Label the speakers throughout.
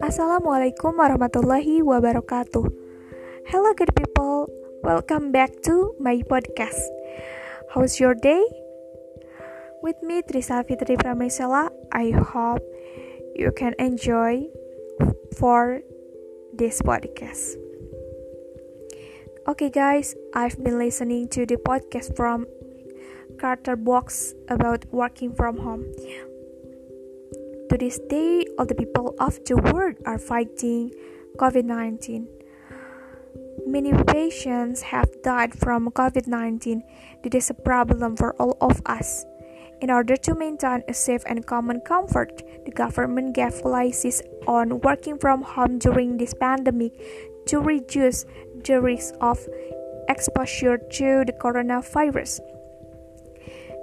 Speaker 1: Assalamualaikum warahmatullahi wabarakatuh. Hello, good people. Welcome back to my podcast. How's your day? With me, Trisa Fitri Pramesela. I hope you can enjoy for this podcast. Okay, guys, I've been listening to the podcast from Chatterbox about working from home. To this day, all the people of the world are fighting COVID 19. Many patients have died from COVID 19. It is a problem for all of us. In order to maintain a safe and common comfort, the government gave policies on working from home during this pandemic to reduce the risk of exposure to the coronavirus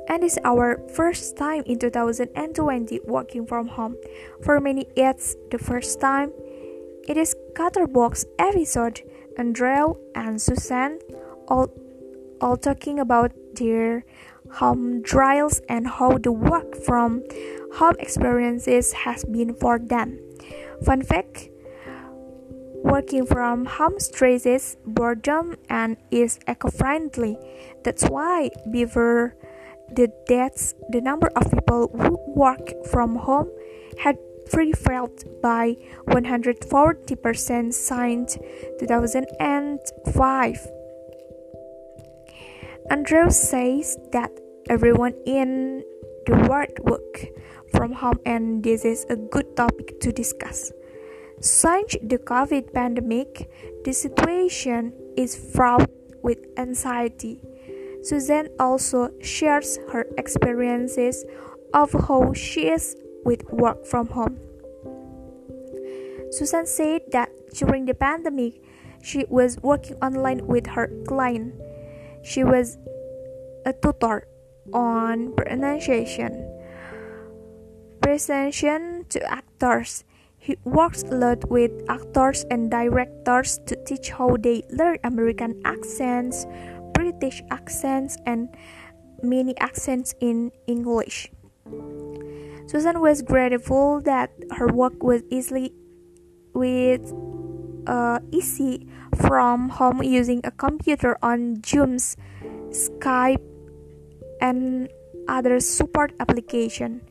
Speaker 1: and it's our first time in 2020 working from home. For many, it's the first time. It is Chatterbox episode. Andrew and Susan all, all talking about their home trials and how the work from home experiences has been for them. Fun fact Working from home stresses boredom and is eco-friendly. That's why Beaver the deaths, the number of people who work from home had prevailed by 140% since 2005. Andrew says that everyone in the world work from home and this is a good topic to discuss. Since the COVID pandemic, the situation is fraught with anxiety Susan also shares her experiences of how she is with work from home. Susan said that during the pandemic, she was working online with her client. She was a tutor on pronunciation. Presentation to actors. He works a lot with actors and directors to teach how they learn American accents, British accents and many accents in English. Susan was grateful that her work was easily with uh, easy from home using a computer on Zoom's Skype and other support application.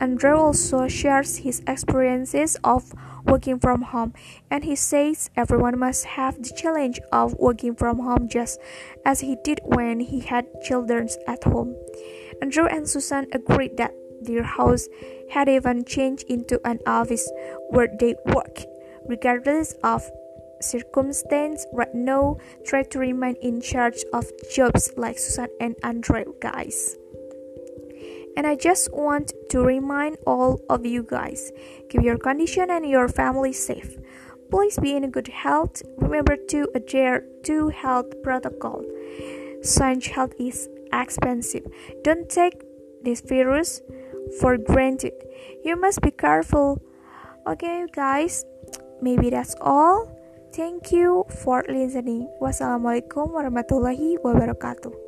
Speaker 1: Andrew also shares his experiences of working from home and he says everyone must have the challenge of working from home just as he did when he had children at home. Andrew and Susan agreed that their house had even changed into an office where they work. Regardless of circumstance, right now, try to remain in charge of jobs like Susan and Andrew, guys. And I just want to remind all of you guys keep your condition and your family safe. Please be in good health. Remember to adhere to health protocol. Science health is expensive. Don't take this virus for granted. You must be careful. Okay, guys, maybe that's all. Thank you for listening. Wassalamualaikum warahmatullahi wabarakatuh.